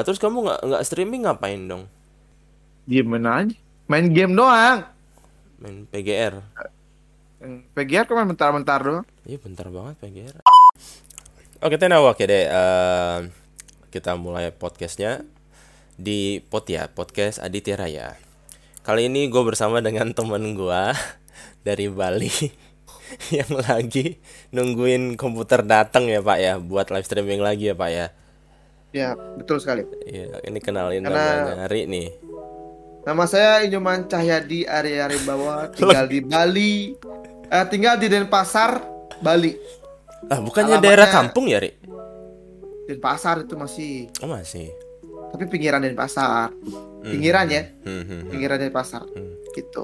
Lah terus kamu nggak nggak streaming ngapain dong? Diemin aja. Main game doang. Main PGR. Yang PGR cuma bentar-bentar doang. Iya bentar banget PGR. Oke Tena oke deh. Eh, kita mulai podcastnya di Pot ya podcast Aditya Raya. Kali ini gue bersama dengan temen gue dari Bali yang lagi nungguin komputer datang ya Pak ya buat live streaming lagi ya Pak ya. Ya, betul sekali. Iya ini kenalin Karena- namanya Ari nih. Nama saya Inyoman Cahyadi Ari Ari Bawa, tinggal di Bali. Eh, tinggal di Denpasar, Bali. Ah bukannya Alamatnya- daerah kampung ya Ri? Denpasar itu masih, Oh masih. tapi pinggiran Denpasar. Pinggiran ya, Hmm, hmm, hmm. pinggiran Denpasar. Hmm. Gitu.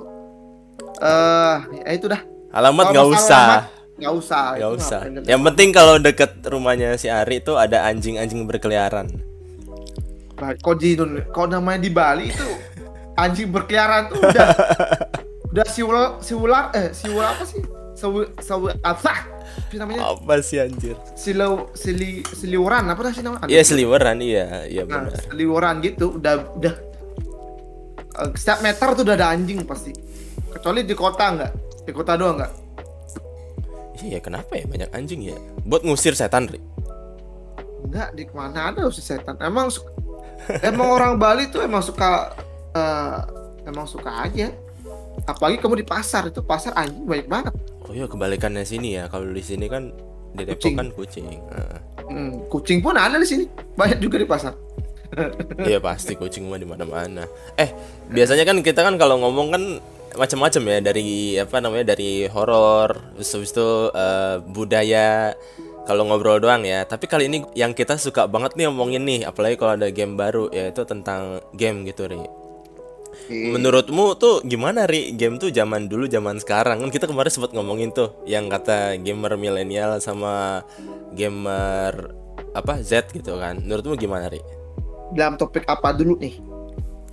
Eh, ya itu dah. Alamat nggak usah. alamat, Nggak usah. Gak itu usah. ngapain Yang penting kalau deket rumahnya si Ari itu ada anjing-anjing berkeliaran. Bali. Kok di kok namanya di Bali itu anjing berkeliaran tuh udah udah siul siular eh siul apa sih? Sewu sewu apa? Apa namanya? Apa sih anjir? Silau sili siliuran apa sih namanya? Iya seliweran iya, iya Nah, benar. seliuran gitu udah udah eh, setiap meter tuh udah ada anjing pasti. Kecuali di kota enggak? Di kota doang enggak? Iya kenapa ya banyak anjing ya? Buat ngusir setan Ri. Enggak, di mana ada si setan. Emang emang orang Bali tuh emang suka eh, emang suka aja. Apalagi kamu di pasar itu pasar anjing banyak banget. Oh iya kebalikannya sini ya. Kalau di sini kan di Depok Kucing. kan kucing. Heeh. Hmm, kucing pun ada di sini. Banyak juga di pasar. Iya pasti kucing mah di mana-mana. Eh biasanya kan kita kan kalau ngomong kan macam-macam ya dari apa namanya dari horor, terus habis itu eh, budaya. Kalau ngobrol doang ya. Tapi kali ini yang kita suka banget nih ngomongin nih, apalagi kalau ada game baru yaitu tentang game gitu Ri. Menurutmu tuh gimana Ri? Game tuh zaman dulu zaman sekarang kan kita kemarin sempat ngomongin tuh yang kata gamer milenial sama gamer apa Z gitu kan. Menurutmu gimana Ri? Dalam topik apa dulu nih?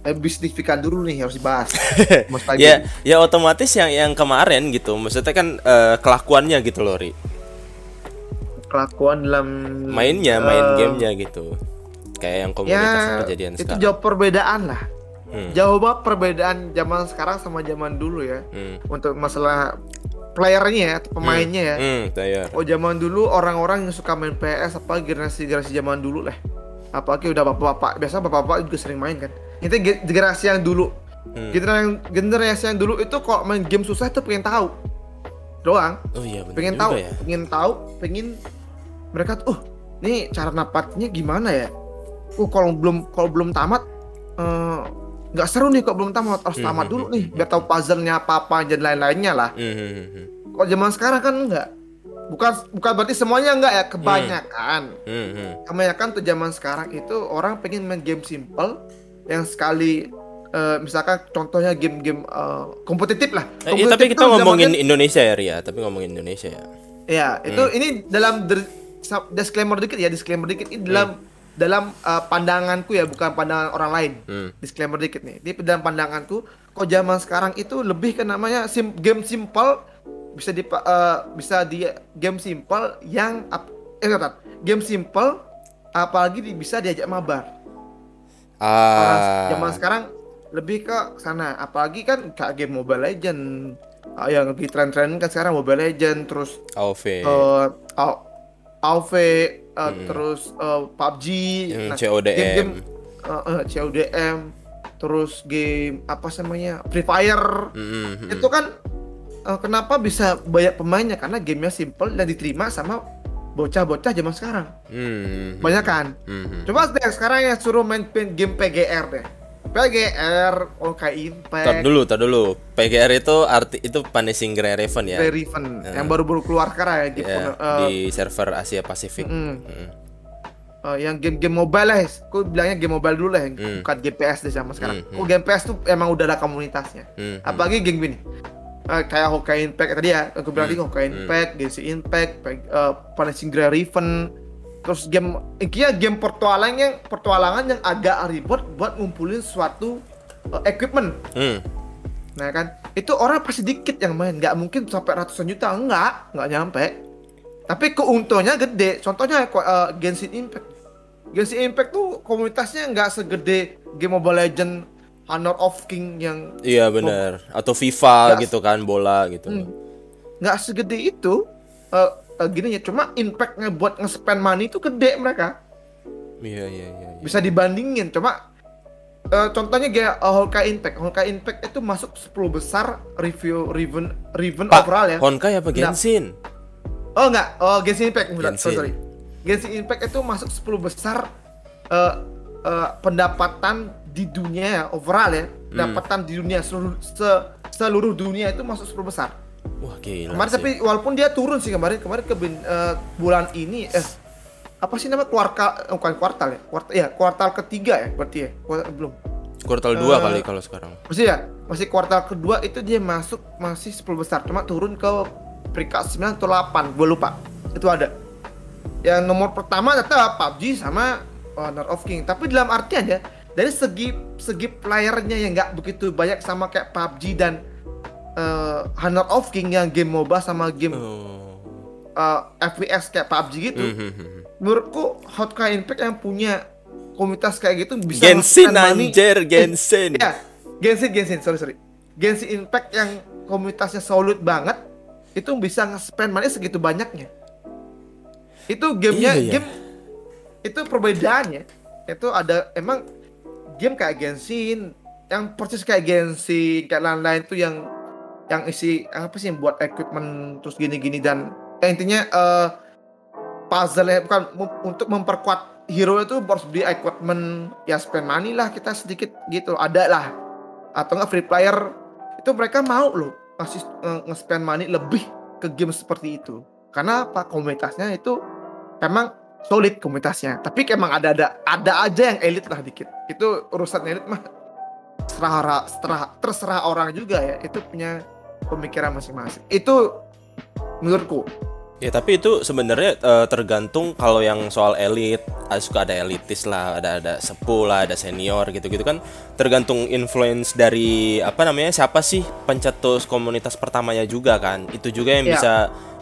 Eh, bisnifikan dulu nih harus dibahas. Ya ya otomatis yang yang kemarin gitu. Maksudnya kan eh, kelakuannya gitu loh Ri. Kelakuan dalam mainnya main eh, gamenya gitu. Kayak yang komunitas ya kejadian itu sekarang. jauh perbedaan lah. Hmm. jauh banget perbedaan zaman sekarang sama zaman dulu ya. Hmm. untuk masalah playernya ya atau pemainnya ya. Hmm, saya oh zaman dulu orang-orang yang suka main PS apa generasi-generasi zaman dulu lah. Apalagi udah bapak-bapak. Biasa bapak-bapak juga sering main kan itu ge- generasi yang dulu. Hmm. generasi yang generasi yang dulu itu kalau main game susah itu pengen tahu. Doang. Oh iya pengen tahu ya. pengen tahu pengen mereka tuh oh nih cara napatnya gimana ya? Oh kalau belum kalau belum tamat eh, nggak seru nih kok belum tamat. Harus Hmm, tamat hmm, dulu hmm, nih biar tahu puzzle-nya apa apa dan lain-lainnya lah. Hmm, hmm, hmm, hmm. kalau zaman sekarang kan enggak bukan bukan berarti semuanya enggak ya kebanyakan. Hmm, hmm. kebanyakan tuh zaman sekarang itu orang pengen main game simple yang sekali eh, misalkan contohnya game-game eh, kompetitif lah Eh, iya, Kompetitif tapi kita ngomongin zamannya- Indonesia ya Ria tapi ngomongin Indonesia ya Ya, itu Hmm. ini dalam disclaimer dikit ya, disclaimer dikit ini dalam dalam uh, pandanganku ya, bukan pandangan orang lain. Hmm. Disclaimer dikit nih. Ini dalam pandanganku, kok zaman sekarang itu lebih ke namanya sim game simple bisa di uh, bisa di game simple yang eh bentar. game simple apalagi di- bisa diajak mabar. Orang ah. zaman sekarang lebih ke sana, apalagi kan kayak game Mobile Legend. Uh, yang lagi tren-tren kan sekarang Mobile Legend terus AOV eh Au- AoV eh, Hmm. terus eh, PUBG Hmm, nah, CODM. game-game eh, eh, CODM terus game apa sih namanya Free Fire. Hmm, hmm, hmm. itu kan eh, kenapa bisa banyak pemainnya? Karena gamenya simple dan diterima sama bocah-bocah zaman sekarang Hmm, hmm, banyak kan hmm, hmm. coba deh sekarang ya suruh main game PGR deh PGR oh kayak Tar Impact dulu, tar dulu. PGR itu arti itu Punishing Grand Raven ya. Play Riven yang baru-baru keluar sekarang ya gitu Ya, Eh, di server Asia Pasifik. mm. Hmm. Eh, yang game-game mobile lah, aku bilangnya game mobile dulu lah, yang Hmm. bukan game PS deh sama sekarang. Hmm, Oh, game PS tuh emang udah ada komunitasnya. Hmm, hmm. Apalagi game gini, Eh, kayak Hokkaido Impact tadi ya, aku bilang tadi Hmm, Hokkaido hmm. Impact, Genshin Impact, eh, Punishing Grand Riven, terus game, intinya game petualangan yang petualangan yang agak ribet buat ngumpulin suatu eh, equipment. Hmm. Nah kan, itu orang pasti dikit yang main, nggak mungkin sampai ratusan juta, enggak, nggak nyampe. Tapi keuntungannya gede. Contohnya eh, Genshin Impact. Genshin Impact tuh komunitasnya nggak segede game Mobile Legend Honor of King yang Iya benar. Atau FIFA Nggak- gitu kan, bola gitu. Hmm. nggak segede itu. Eh, eh, gini ya, cuma impactnya buat nge-spend money itu gede mereka. Iya iya iya. iya. Bisa dibandingin. Cuma eh, contohnya kayak eh, Honkai Impact. Honkai Impact itu masuk 10 besar review Riven Riven Pak, overall ya. Honkai apa Nggak. Genshin? Oh enggak, oh Genshin Impact Genshin. sorry, sorry. Genshin Impact itu masuk 10 besar eh, eh, pendapatan di dunia ya, overall ya. Hmm. Pendapatan di dunia seluruh se- seluruh dunia itu masuk 10 besar. Wah gila Kemarin sih. tapi walaupun dia turun sih kemarin kemarin ke eh, bulan ini eh apa sih nama kuartal eh, bukan kuartal ya kuartal ya kuartal ketiga ya berarti ya Kuartal- belum Kuartal 2 Eh, kali kalau sekarang. masih ya masih kuartal kedua itu dia masuk masih 10 besar cuma turun ke peringkat 9 atau 8 gue lupa itu ada yang nomor pertama tetap PUBG sama Honor of King tapi dalam artian ya dari segi segi playernya yang nggak begitu banyak sama kayak PUBG dan eh, Honor of King yang game MOBA sama game Oh. eh, FPS kayak PUBG gitu Mhm, mhm. menurutku Honkai Impact yang punya komunitas kayak gitu bisa Genshin anjir, Genshin. Ya, Genshin, Genshin, sorry, sorry. Genshin Impact yang komunitasnya solid banget, itu bisa nge-spend money segitu banyaknya. Itu gamenya, Iya, iya. game itu perbedaannya. Itu ada emang game kayak Genshin, yang persis kayak Genshin, kayak lain-lain tuh yang yang isi apa sih buat equipment terus gini-gini. Dan ya intinya eh puzzle bukan untuk memperkuat hero itu harus beli equipment ya spend money lah kita sedikit gitu ada lah. Atau nggak free player itu mereka mau loh masih nge-spend money lebih ke game seperti itu. Karena apa? Komunitasnya itu memang solid komunitasnya. Tapi emang ada ada ada aja yang elit lah dikit. Itu urusan elit mah terserah terserah, terserah orang juga ya. Itu punya pemikiran masing-masing. Itu menurutku Ya tapi itu sebenarnya eh, tergantung kalau yang soal elit, ah, suka ada elitis lah, ada ada sepuh lah, ada senior gitu-gitu kan tergantung influence dari apa namanya siapa sih pencetus komunitas pertamanya juga kan. Itu juga yang Ya. bisa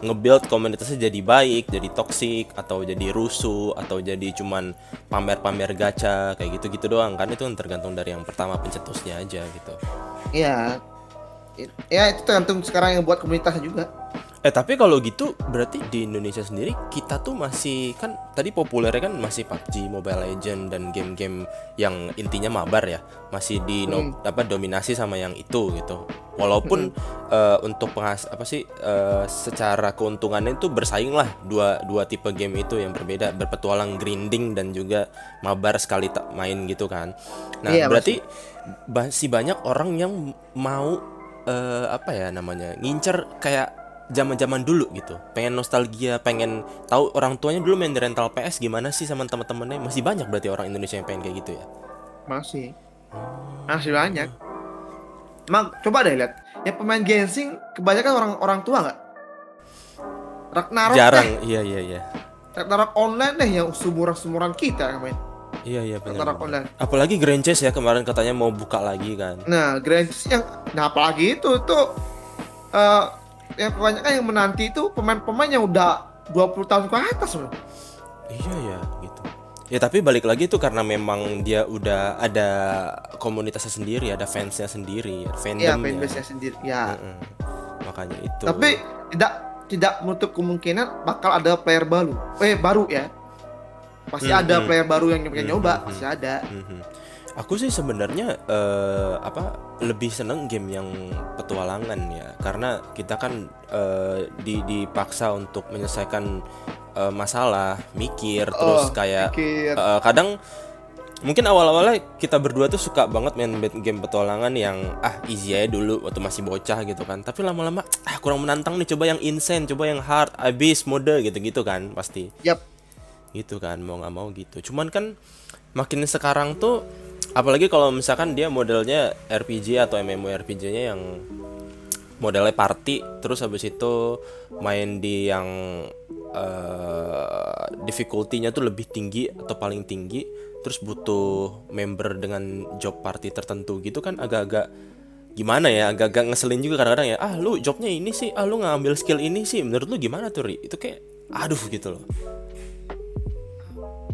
nge-build komunitasnya jadi baik, jadi toksik atau jadi rusuh atau jadi cuman pamer-pamer gacha kayak gitu-gitu doang kan itu tergantung dari yang pertama pencetusnya aja gitu. ya ya itu tergantung sekarang yang buat komunitasnya juga Eh tapi kalau gitu berarti di Indonesia sendiri kita tuh masih kan tadi populernya kan masih PUBG, Mobile Legend dan game-game yang intinya mabar ya masih di no- apa dominasi sama yang itu gitu. Walaupun eh, untuk penghas apa sih eh, secara keuntungannya itu bersaing lah dua dua tipe game itu yang berbeda berpetualang grinding dan juga mabar sekali tak main gitu kan. Nah Iya, berarti masih banyak orang yang mau eh, apa ya namanya ngincer kayak zaman-zaman dulu gitu. Pengen nostalgia pengen tahu orang tuanya dulu main di rental PS gimana sih sama teman-temannya? Masih banyak berarti orang Indonesia yang pengen kayak gitu ya? Masih. Masih banyak. Emang coba deh lihat. Yang pemain Genshin kebanyakan orang orang tua nggak? Ragnarok jarang. deh. Iya iya iya. Ragnarok online deh yang sumuran sumuran kita yang main. Iya iya benar Ragnarok online. Apalagi Granches ya kemarin katanya mau buka lagi kan. Nah Grand yang nah apalagi itu tuh eh yang kebanyakan yang menanti itu pemain-pemain yang udah 20 tahun ke atas loh iya ya gitu ya tapi balik lagi itu karena memang dia udah ada komunitasnya sendiri ada fansnya sendiri Iya, fandomnya fanbase-nya sendiri. Ya. Mm-mm. makanya itu Tapi tidak tidak menutup kemungkinan bakal ada player baru. Eh baru ya. Pasti Hmm, ada hmm. player baru yang pengen Hmm, nyoba, hmm, pasti ada. Mhm. Aku sih sebenarnya eh, apa lebih seneng game yang petualangan ya karena kita kan eh, di dipaksa untuk menyelesaikan eh, masalah, mikir terus Oh, kayak Pikir. eh, kadang mungkin awal-awalnya kita berdua tuh suka banget main game petualangan yang ah easy aja dulu waktu masih bocah gitu kan tapi lama-lama ah kurang menantang nih coba yang insane coba yang hard abis mode gitu-gitu kan pasti Yap. gitu kan mau nggak mau gitu cuman kan makin sekarang tuh apalagi kalau misalkan dia modelnya RPG atau MMORPG-nya yang modelnya party terus habis itu main di yang eh difficulty-nya tuh lebih tinggi atau paling tinggi terus butuh member dengan job party tertentu gitu kan agak-agak gimana ya agak-agak ngeselin juga kadang-kadang ya. Ah lu jobnya ini sih ah lu ngambil skill ini sih menurut lu gimana tuh Ri? Itu kayak aduh gitu loh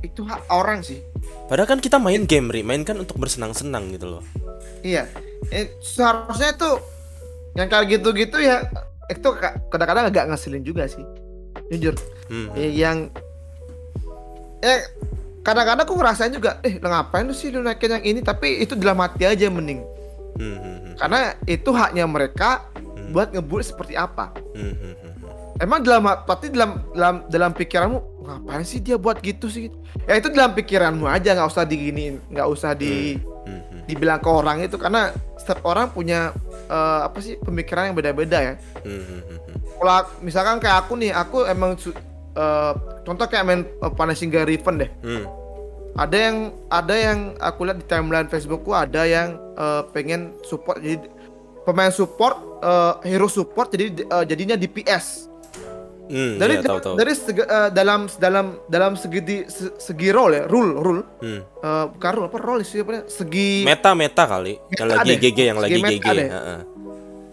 itu hak orang sih Padahal kan kita main game, Ri. Main kan untuk bersenang-senang gitu loh. iya eh, seharusnya tuh yang kayak gitu-gitu ya itu ka- kadang-kadang agak ngeselin juga sih jujur Hmm. Eh, yang eh kadang-kadang aku ngerasain juga eh ngapain lu sih lu naikin yang ini tapi itu dalam hati aja mending Hmm, hmm, hmm. karena itu haknya mereka buat ngebully seperti apa Hmm, hmm, hmm, hmm. Emang dalam tapi dalam dalam dalam pikiranmu ngapain sih dia buat gitu sih ya itu dalam pikiranmu aja nggak usah diginiin nggak usah di Hmm, hmm. dibilang ke orang itu karena setiap orang punya eh, apa sih pemikiran yang beda-beda ya Hmm, hmm, hmm, hmm. kalau misalkan kayak aku nih aku emang eh, contoh kayak main uh, Punishing Gary Riven deh Hmm. ada yang ada yang aku lihat di timeline Facebookku ada yang eh, pengen support jadi pemain support eh, hero support jadi eh, jadinya DPS Hmm, dari iya, tahu tahu. dari segi- eh, dalam dalam dalam segi se- segi role ya rule rule. Hmm. Eh, bukan rule apa role sih apa segi Meta meta kali. Yang Meta lagi deh. GG yang lagi GG.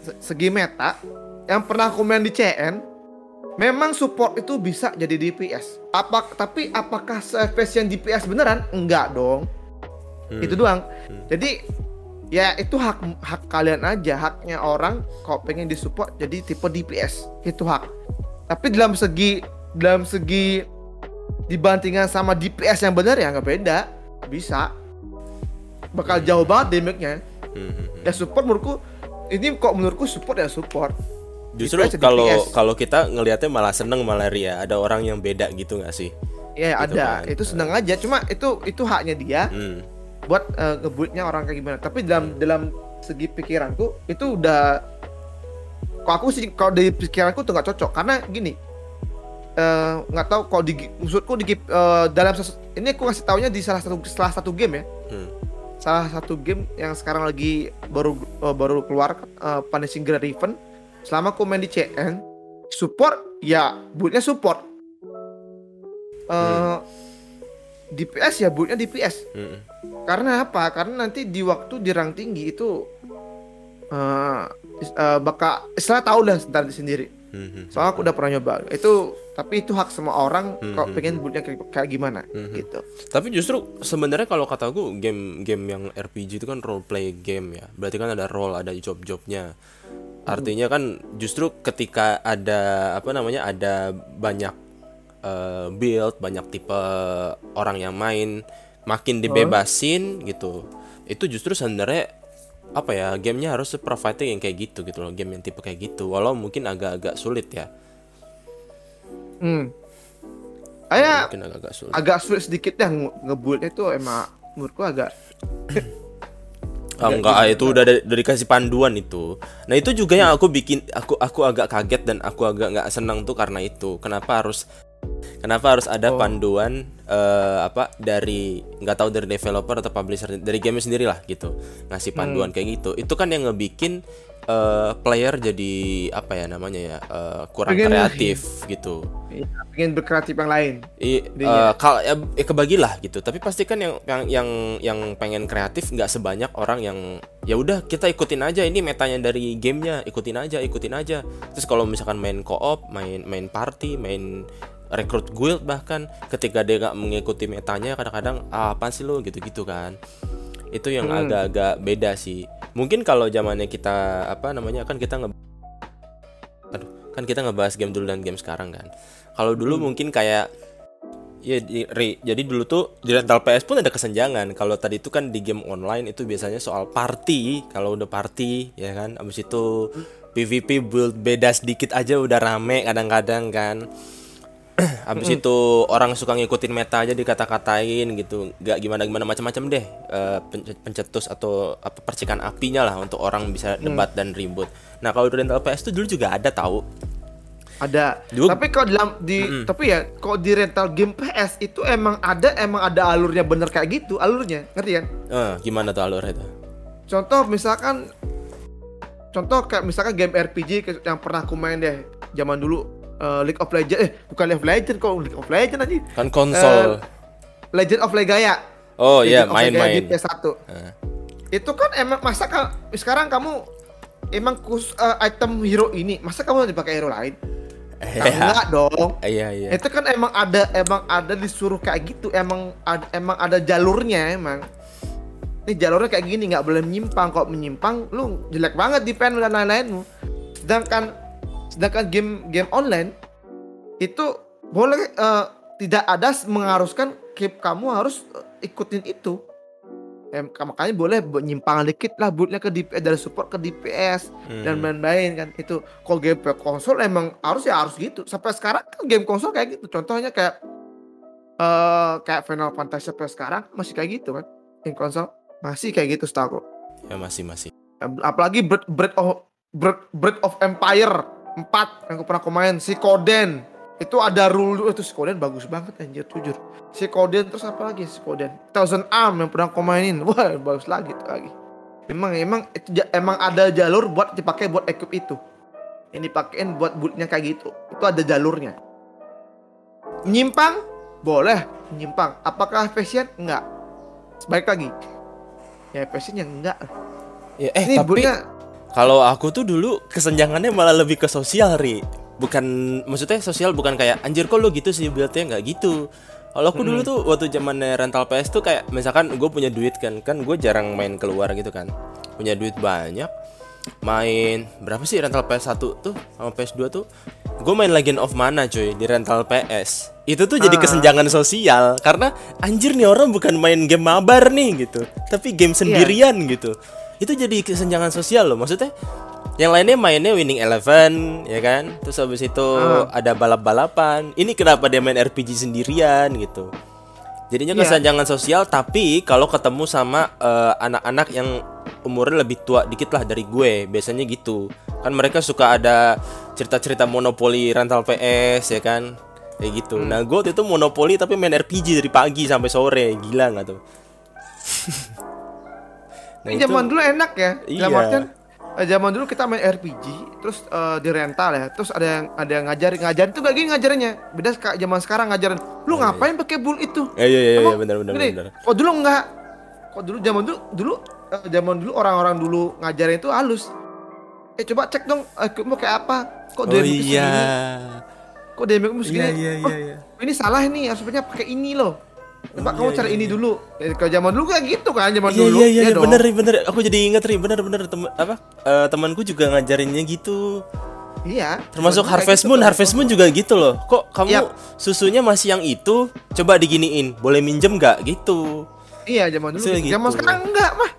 se- segi meta. Yang pernah aku main di CN memang support itu bisa jadi DPS apa tapi apakah se-efisien DPS beneran? Enggak dong. Hmm. itu doang. Jadi ya itu hak hak kalian aja. Haknya orang kalau pengen disupport jadi tipe DPS itu hak tapi dalam segi dalam segi dibandingkan sama DPS yang benar ya nggak beda bisa bakal jauh banget damage-nya Hmm, hmm, hmm. ya support menurutku ini kok menurutku support ya support Justru jadi kalau kalau kita ngelihatnya malah seneng malah ria. Ada orang yang beda gitu nggak sih? ya Gitu ada kan. itu senang aja cuma itu itu haknya dia Hmm. buat uh, ngebully-nya orang kayak gimana tapi dalam dalam segi pikiranku itu udah kok aku sih kalau dari pikiranku tuh nggak cocok. Karena gini eh, nggak tahu kalau di maksudku di eh, dalam ini aku ngasih taunya di salah satu salah satu game ya. Hmm. salah satu game yang sekarang lagi baru eh, baru keluar eh, Punishing Grand Riven. Selama aku main di CN support ya bootnya support. Eh DPS ya bootnya DPS Hmm. karena apa? Karena nanti di waktu di rank tinggi itu eh eh, bakal istilah tahu lah ntar sendiri Hmm, hmm. soalnya aku udah pernah nyoba itu tapi itu hak semua orang Hmm, kalau hmm, pengen bootnya kayak, kayak gimana Hmm. gitu Tapi justru sebenarnya kalau kata gue game-game yang RPG itu kan role play game ya. Berarti kan ada role, ada job-jobnya. Artinya kan justru ketika ada apa namanya ada banyak eh, build, banyak tipe orang yang main, makin dibebasin gitu. Itu justru sebenarnya apa ya gamenya harus provide yang kayak gitu gitu loh game yang tipe kayak gitu walau mungkin agak-agak sulit ya hmm kayak mungkin agak-agak sulit agak sulit sedikit ya nge- ngebuildnya itu emang menurutku agak Ah, enggak, ah, itu udah dari, dari kasih panduan itu. Nah itu juga yang aku bikin aku aku agak kaget dan aku agak nggak senang tuh karena itu. Kenapa harus kenapa harus ada Oh. panduan eh, apa dari nggak tahu dari developer atau publisher dari game sendiri lah gitu ngasih panduan kayak gitu. Itu kan yang ngebikin eh, player jadi apa ya namanya ya eh, kurang Pengen- kreatif gitu. ya, pengen berkreatif yang lain I, Intinya. eh, kal ya, ya kebagilah gitu. Tapi pastikan yang yang yang yang pengen kreatif nggak sebanyak orang yang ya udah kita ikutin aja ini metanya dari gamenya ikutin aja ikutin aja. Terus kalau misalkan main co-op, main main party, main rekrut guild bahkan ketika dia nggak mengikuti metanya kadang-kadang ah, apa sih lo gitu-gitu kan. Itu yang Hmm. agak-agak beda sih. Mungkin kalau zamannya kita apa namanya kan kita nge Aduh, kan kita ngebahas game dulu dan game sekarang kan. Kalau dulu mungkin kayak ya di- Ri, jadi dulu tuh di rental PS pun ada kesenjangan. Kalau tadi itu kan di game online itu biasanya soal party, kalau udah party ya kan. Abis itu PVP build beda sedikit aja udah rame kadang-kadang kan. Abis itu orang suka ngikutin meta aja dikata-katain gitu, nggak gimana-gimana macam-macam deh eh, pen- pencetus atau apa percikan apinya lah untuk orang bisa debat dan ribut. Nah kalau di rental PS tuh dulu juga ada tahu. ada. Dulu- tapi kalau dalam di tapi ya kalau di rental game PS itu emang ada emang ada alurnya bener kayak gitu alurnya. Ngerti kan? Eh, gimana tuh alur itu? contoh misalkan contoh kayak misalkan game RPG yang pernah aku main deh zaman dulu eh, League of Legends eh bukan League of Legends kok League of Legends aja Kan konsol. Legend of Legaia oh iya Legaia main-main. di PS1 Eh. itu kan emang masa ka- sekarang kamu emang khusus eh, item hero ini masa kamu dipakai hero lain Nah, enggak dong. Iya iya. Itu kan emang ada emang ada disuruh kayak gitu, emang ada, emang ada jalurnya emang. Ini jalurnya kayak gini nggak boleh menyimpang. Kok menyimpang, lu jelek banget di pen dan lain-lainmu. Sedangkan sedangkan game game online itu boleh eh, tidak ada mengharuskan keep kamu harus eh, ikutin itu. Ya, makanya boleh menyimpang dikit lah bootnya ke DPS dari support ke DPS dan Hmm. main-main kan itu kalau game konsol emang harus ya harus gitu sampai sekarang kan game konsol kayak gitu contohnya kayak eh kayak Final Fantasy sampai sekarang masih kayak gitu kan game konsol masih kayak gitu setahu. Ya masih masih. apalagi Breath, Breath of Breath, Breath of Empire 4 yang pernah aku main si Koden. Itu ada rule itu si Koden bagus banget anjir jujur. Si Koden terus apa lagi si Koden? Thousand Arm yang pernah aku mainin. Wah bagus lagi tuh lagi. Emang emang itu emang ada jalur buat dipakai buat equip itu. Yang dipakein buat bootnya kayak gitu. Itu ada jalurnya. Menyimpang boleh menyimpang apakah fashion enggak. Baik lagi. Ya fashion yang enggak. Ya, eh ini tapi bootnya kalau aku tuh dulu kesenjangannya malah lebih ke sosial ri. Bukan maksudnya sosial bukan kayak anjir kok lo gitu sih buildnya nggak gitu. Kalau aku dulu tuh waktu zamannya rental PS tuh kayak misalkan gue punya duit kan, kan gue jarang main keluar gitu kan. Punya duit banyak, main berapa sih rental PS1 tuh sama PS2 tuh? Gue main Legend of Mana cuy di rental PS. Itu tuh jadi Ah. kesenjangan sosial karena anjir nih orang bukan main game mabar nih gitu, tapi game sendirian gitu. Itu jadi kesenjangan sosial loh. Maksudnya yang lainnya mainnya Winning Eleven ya kan, terus habis itu Ah. ada balap-balapan. Ini kenapa dia main RPG sendirian gitu? Jadinya Iya. kesenjangan sosial tapi kalau ketemu sama eh, anak-anak yang umurnya lebih tua dikit lah dari gue, biasanya gitu. Kan mereka suka ada cerita-cerita monopoli rental PS ya kan. Kayak gitu. Hmm. Nah, gue waktu itu monopoli tapi main RPG dari pagi sampai sore. Gila nggak tuh? nah, zaman dulu enak ya. Iya. artian, eh, zaman dulu kita main RPG, terus eh, di rental ya, terus ada yang ada yang ngajarin ngajarin tuh gak gini ngajarinnya. Beda kayak zaman sekarang ngajarin. Lu ngapain pakai bull itu? Iya iya iya Emang benar benar benar. Kok dulu enggak? Kok dulu zaman dulu dulu eh, zaman dulu orang-orang dulu ngajarin itu halus. Eh coba cek dong equipmu kayak apa? Kok Oh iya. segini? Kok damage-mu segini? Iya iya Oh, iya iya. ini salah nih, harusnya pakai ini loh. Coba Oh, kamu iya, cari iya, ini iya. dulu. Eh, kalau zaman dulu kayak gitu kan, zaman Iya dulu. iya iya iya, dong. bener Ri, bener. Aku jadi inget ri bener bener temen apa eh, temanku juga ngajarinnya gitu. Iya. Termasuk kayak Harvest gitu Moon, kan. Harvest Moon juga gitu loh. Kok kamu Yap. susunya masih yang itu? Coba diginiin, boleh minjem nggak gitu? Iya zaman dulu. Gitu. Zaman gitu. sekarang enggak mah.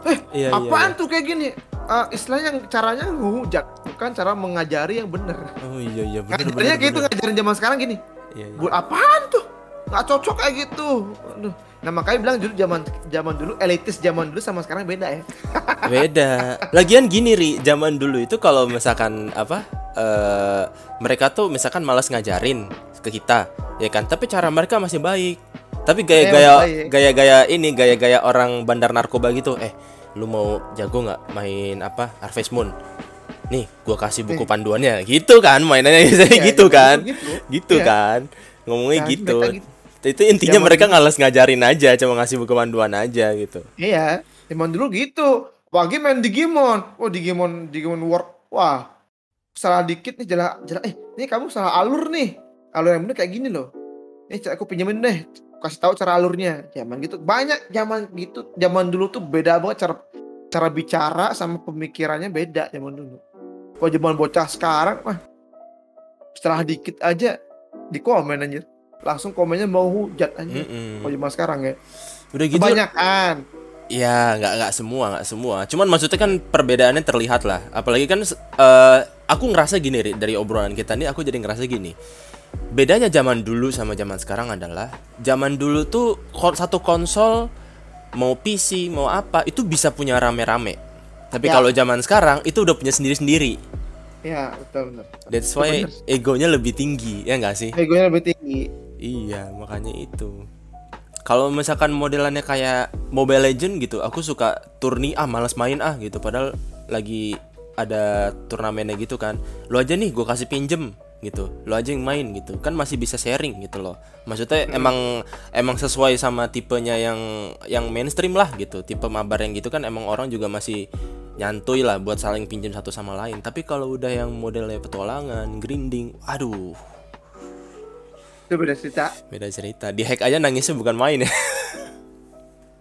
Eh, Iya, iya, apaan iya. tuh kayak gini? Eh, istilahnya yang caranya ngehujat, bukan cara mengajari yang bener. Oh iya iya bener bener. Ngajarinnya gitu bener. ngajarin zaman sekarang gini. Iya, iya. Buat apaan tuh? Nggak cocok kayak gitu. Aduh. Nah makanya bilang dulu zaman zaman dulu elitis zaman dulu sama sekarang beda ya. Beda. Lagian gini ri, zaman dulu itu kalau misalkan apa eh mereka tuh misalkan malas ngajarin ke kita, ya kan? Tapi cara mereka masih baik. Tapi gaya-gaya baik. gaya-gaya ini gaya-gaya orang bandar narkoba gitu. Eh, lu mau jago nggak main apa Harvest Moon? Nih, gua kasih buku panduannya. Gitu kan mainannya biasanya Iya, gitu zaman kan. gitu. Gitu Iya. kan. Ngomongnya Nah, gitu. gitu. Itu intinya Zaman mereka dulu. ngalas ngajarin aja, cuma ngasih buku panduan aja gitu. Iya, zaman dulu gitu. Pagi main Digimon. Oh, Digimon Digimon World. Wah. Salah dikit nih jelas jelas eh ini kamu salah alur nih. Alur yang bener kayak gini loh. Nih aku pinjemin deh. Kasih tahu cara alurnya. Zaman gitu. Banyak zaman gitu. Zaman dulu tuh beda banget cara cara bicara sama pemikirannya beda zaman dulu. Kalau zaman bocah sekarang mah setelah dikit aja di komen anjir. Langsung komennya mau hujat anjir. Mm-mm. Kalau zaman sekarang ya. Udah gitu Kebanyakan. Ya, nggak nggak semua, nggak semua. Cuman maksudnya kan perbedaannya terlihat lah. Apalagi kan eh, aku ngerasa gini Ri, dari obrolan kita nih, aku jadi ngerasa gini. Bedanya zaman dulu sama zaman sekarang adalah zaman dulu tuh satu konsol mau PC mau apa itu bisa punya rame-rame. Tapi Ya. kalau zaman sekarang itu udah punya sendiri-sendiri. Ya, betul benar. That's why bener. egonya lebih tinggi, ya nggak sih? Egonya lebih tinggi. Iya, makanya itu. Kalau misalkan modelannya kayak Mobile Legend gitu, aku suka turni ah malas main ah gitu. Padahal lagi ada turnamennya gitu kan. Lo aja nih, gue kasih pinjem gitu. Lo aja yang main gitu. Kan masih bisa sharing gitu loh. Maksudnya emang emang sesuai sama tipenya yang yang mainstream lah gitu. Tipe mabar yang gitu kan emang orang juga masih nyantuy lah buat saling pinjam satu sama lain tapi kalau udah yang modelnya petualangan grinding aduh Itu beda cerita. beda cerita di hack aja nangisnya bukan main ya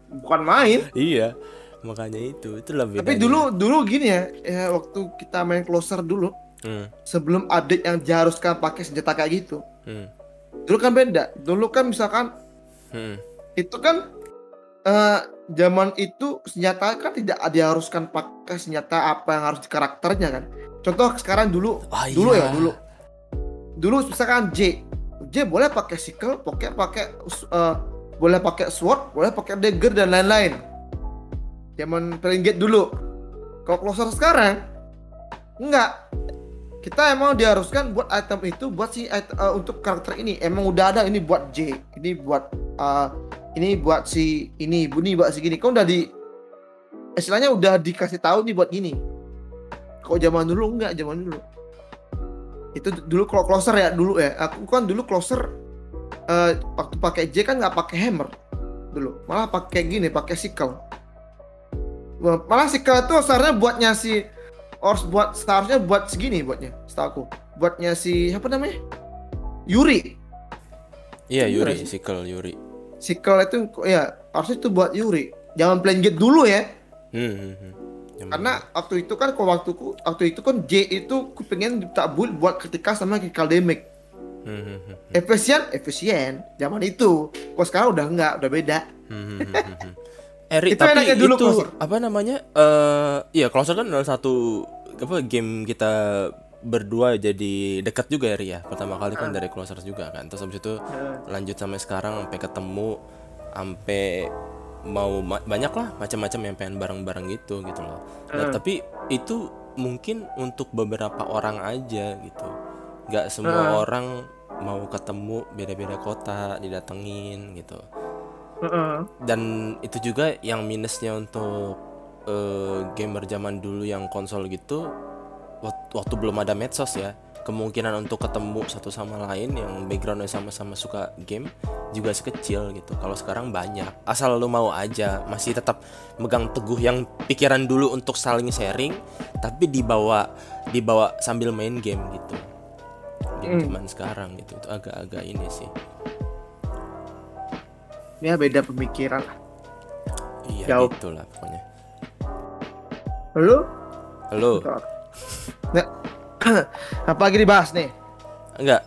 Bukan main. iya makanya itu itu lebih Tapi dulu dulu gini ya, ya waktu kita main closer dulu hmm, sebelum update yang diharuskan pakai senjata kayak gitu. hmm, Dulu kan beda. Dulu kan misalkan hmm. itu kan eh zaman itu senjata kan tidak diharuskan pakai senjata apa yang harus di karakternya kan. Contoh sekarang dulu Ah, dulu iya. ya dulu. Dulu misalkan J. J boleh pakai sickle, pakai pakai eh, boleh pakai sword, boleh pakai dagger dan lain-lain. Zaman playing gate dulu. Kalau closer sekarang enggak. Kita emang diharuskan buat item itu buat si it- eh, untuk karakter ini. Emang udah ada ini buat J, ini buat eh, ini buat si ini, ini buat si gini. Kau udah di istilahnya udah dikasih tahu nih buat gini. Kok zaman dulu enggak, zaman dulu. Itu dulu kalau closer ya dulu ya. Aku kan dulu closer eh, waktu pakai J kan nggak pakai hammer dulu. Malah pakai gini, pakai sickle. Wah, Malah sickle itu seharusnya buatnya si harus buat seharusnya buat segini buatnya, setahu aku. Buatnya si apa namanya? Yuri. iya Iya Yuri sickle Yuri Sickle itu ya harusnya itu buat Yuri. Jangan plan gate dulu ya. hmm, hmm, hmm. Yang- Karena waktu itu kan kalau waktuku waktu itu kan J itu ku pengen build buat ketika sama critical damage. hmm, hmm, hmm, Efisien, efisien zaman itu. Kok sekarang udah enggak, udah beda. Eri, Itu tapi dulu itu Closer. apa namanya? Eh, iya, Closer kan adalah satu apa game kita berdua jadi dekat juga ya ya. Pertama kali kan dari Closer juga kan. Terus habis itu lanjut sampai sekarang sampai ketemu sampai mau ma- banyak lah macam-macam yang pengen bareng-bareng gitu gitu loh. Nah, tapi itu mungkin untuk beberapa orang aja gitu. Gak semua orang mau ketemu beda-beda kota didatengin gitu. Dan itu juga yang minusnya untuk eh, gamer zaman dulu yang konsol gitu wak- waktu belum ada medsos ya kemungkinan untuk ketemu satu sama lain yang backgroundnya sama-sama suka game juga sekecil gitu. Kalau sekarang banyak. Asal lu mau aja masih tetap megang teguh yang pikiran dulu untuk saling sharing tapi dibawa dibawa sambil main game gitu. Game zaman sekarang gitu. Itu agak-agak ini sih. Ya beda pemikiran. iya Jauh. gitu lah pokoknya. Lalu halo? Nah, apa lagi dibahas nih? Enggak.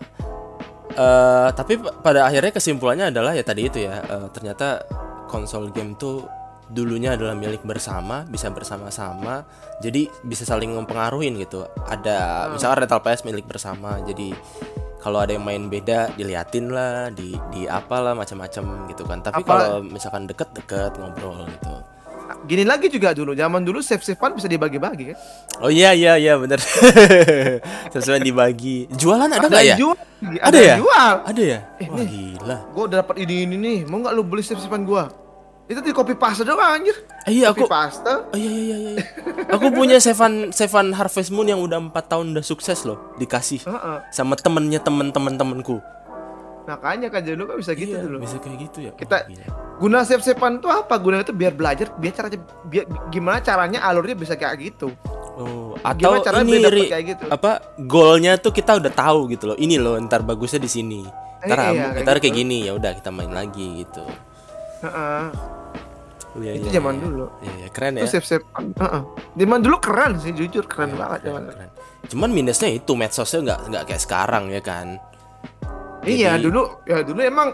Eh tapi pa- pada akhirnya kesimpulannya adalah ya tadi itu ya. eh, ternyata konsol game tuh dulunya adalah milik bersama, bisa bersama-sama. Jadi bisa saling mempengaruhin gitu. Ada misalkan rental PS milik bersama. Jadi kalau ada yang main beda diliatin lah, di di apalah macam-macam gitu kan. Tapi kalau misalkan deket-deket ngobrol gitu. Gini lagi juga dulu, zaman dulu save-savean bisa dibagi-bagi kan? Oh iya iya iya bener Sesuai dibagi Jualan ada nggak ya? jual, Ada ya? yang jual. Ada ya? Eh, Wah nih. gila Gue udah dapat ini ini nih, mau nggak lu beli save-savean gua? Itu di copy paste doang anjir. Eh, Iya Copy aku paste. Oh iya iya iya iya. Aku punya Seven Seven Harvest Moon yang udah empat tahun udah sukses loh dikasih Heeh. sama temennya temen-temen temenku. Makanya kan dulu kan bisa gitu Iya, dulu. bisa kayak gitu ya. Kita- Wah, gila. Guna save-savean itu apa? Guna itu biar belajar, biar caranya biar gimana caranya alurnya bisa kayak gitu. Oh, Gimana atau caranya ini Ri, kayak gitu? apa goalnya tuh kita udah tahu gitu loh. Ini loh ntar bagusnya di sini. Ntar, Eh, iya, kayak ntar kayak gitu. gini ya udah kita main lagi gitu. Heeh. Oh, iya, Itu iya, zaman iya. dulu. Iya, iya, keren ya. Itu save-savean. Heeh. Zaman dulu keren sih jujur keren Iya, banget keren, zaman. keren. Cuman minusnya itu medsosnya nggak nggak kayak sekarang ya kan. Iya Jadi- dulu ya dulu emang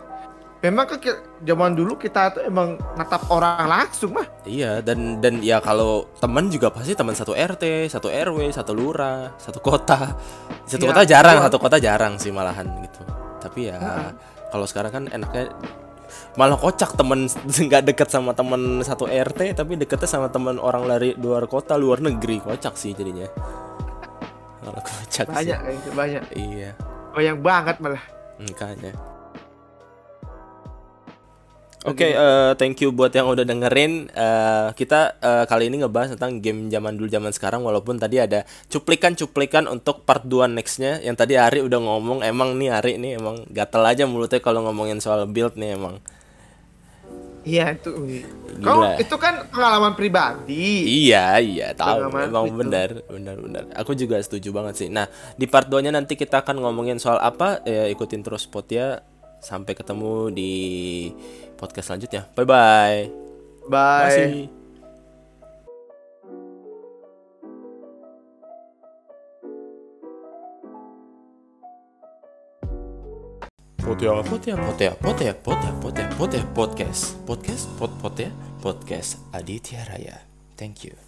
memang kan ki- zaman dulu kita tuh emang natap orang langsung mah. Iya dan dan ya kalau teman juga pasti teman satu RT, satu RW, satu lurah, satu kota. Satu Iya, kota jarang, betul. satu kota jarang sih malahan gitu. Tapi ya kalau sekarang kan enaknya malah kocak temen nggak deket sama temen satu RT tapi deketnya sama temen orang dari luar kota luar negeri kocak sih jadinya malah kocak Banyak sih kayak banyak. iya Banyak banget malah. Makanya Oke, eh, thank you buat yang udah dengerin. Eh, kita eh, kali ini ngebahas tentang game zaman dulu zaman sekarang. Walaupun tadi ada cuplikan-cuplikan untuk part 2 nextnya. Yang tadi Ari udah ngomong, emang nih Ari nih emang gatel aja mulutnya kalau ngomongin soal build nih emang. Iya itu. Kau Gila. itu kan pengalaman pribadi. Iya, iya, tahu. Pengalaman Emang itu. benar, benar, benar. Aku juga setuju banget sih. Nah, di part 2-nya nanti kita akan ngomongin soal apa? Ya, ikutin terus spotnya. Sampai ketemu di podcast selanjutnya. Bye bye. Bye. Masih. Potea, potea, potea, potea, potea, potea, potea, podcast, podcast, pot, potea, podcast Aditya Raya. Thank you.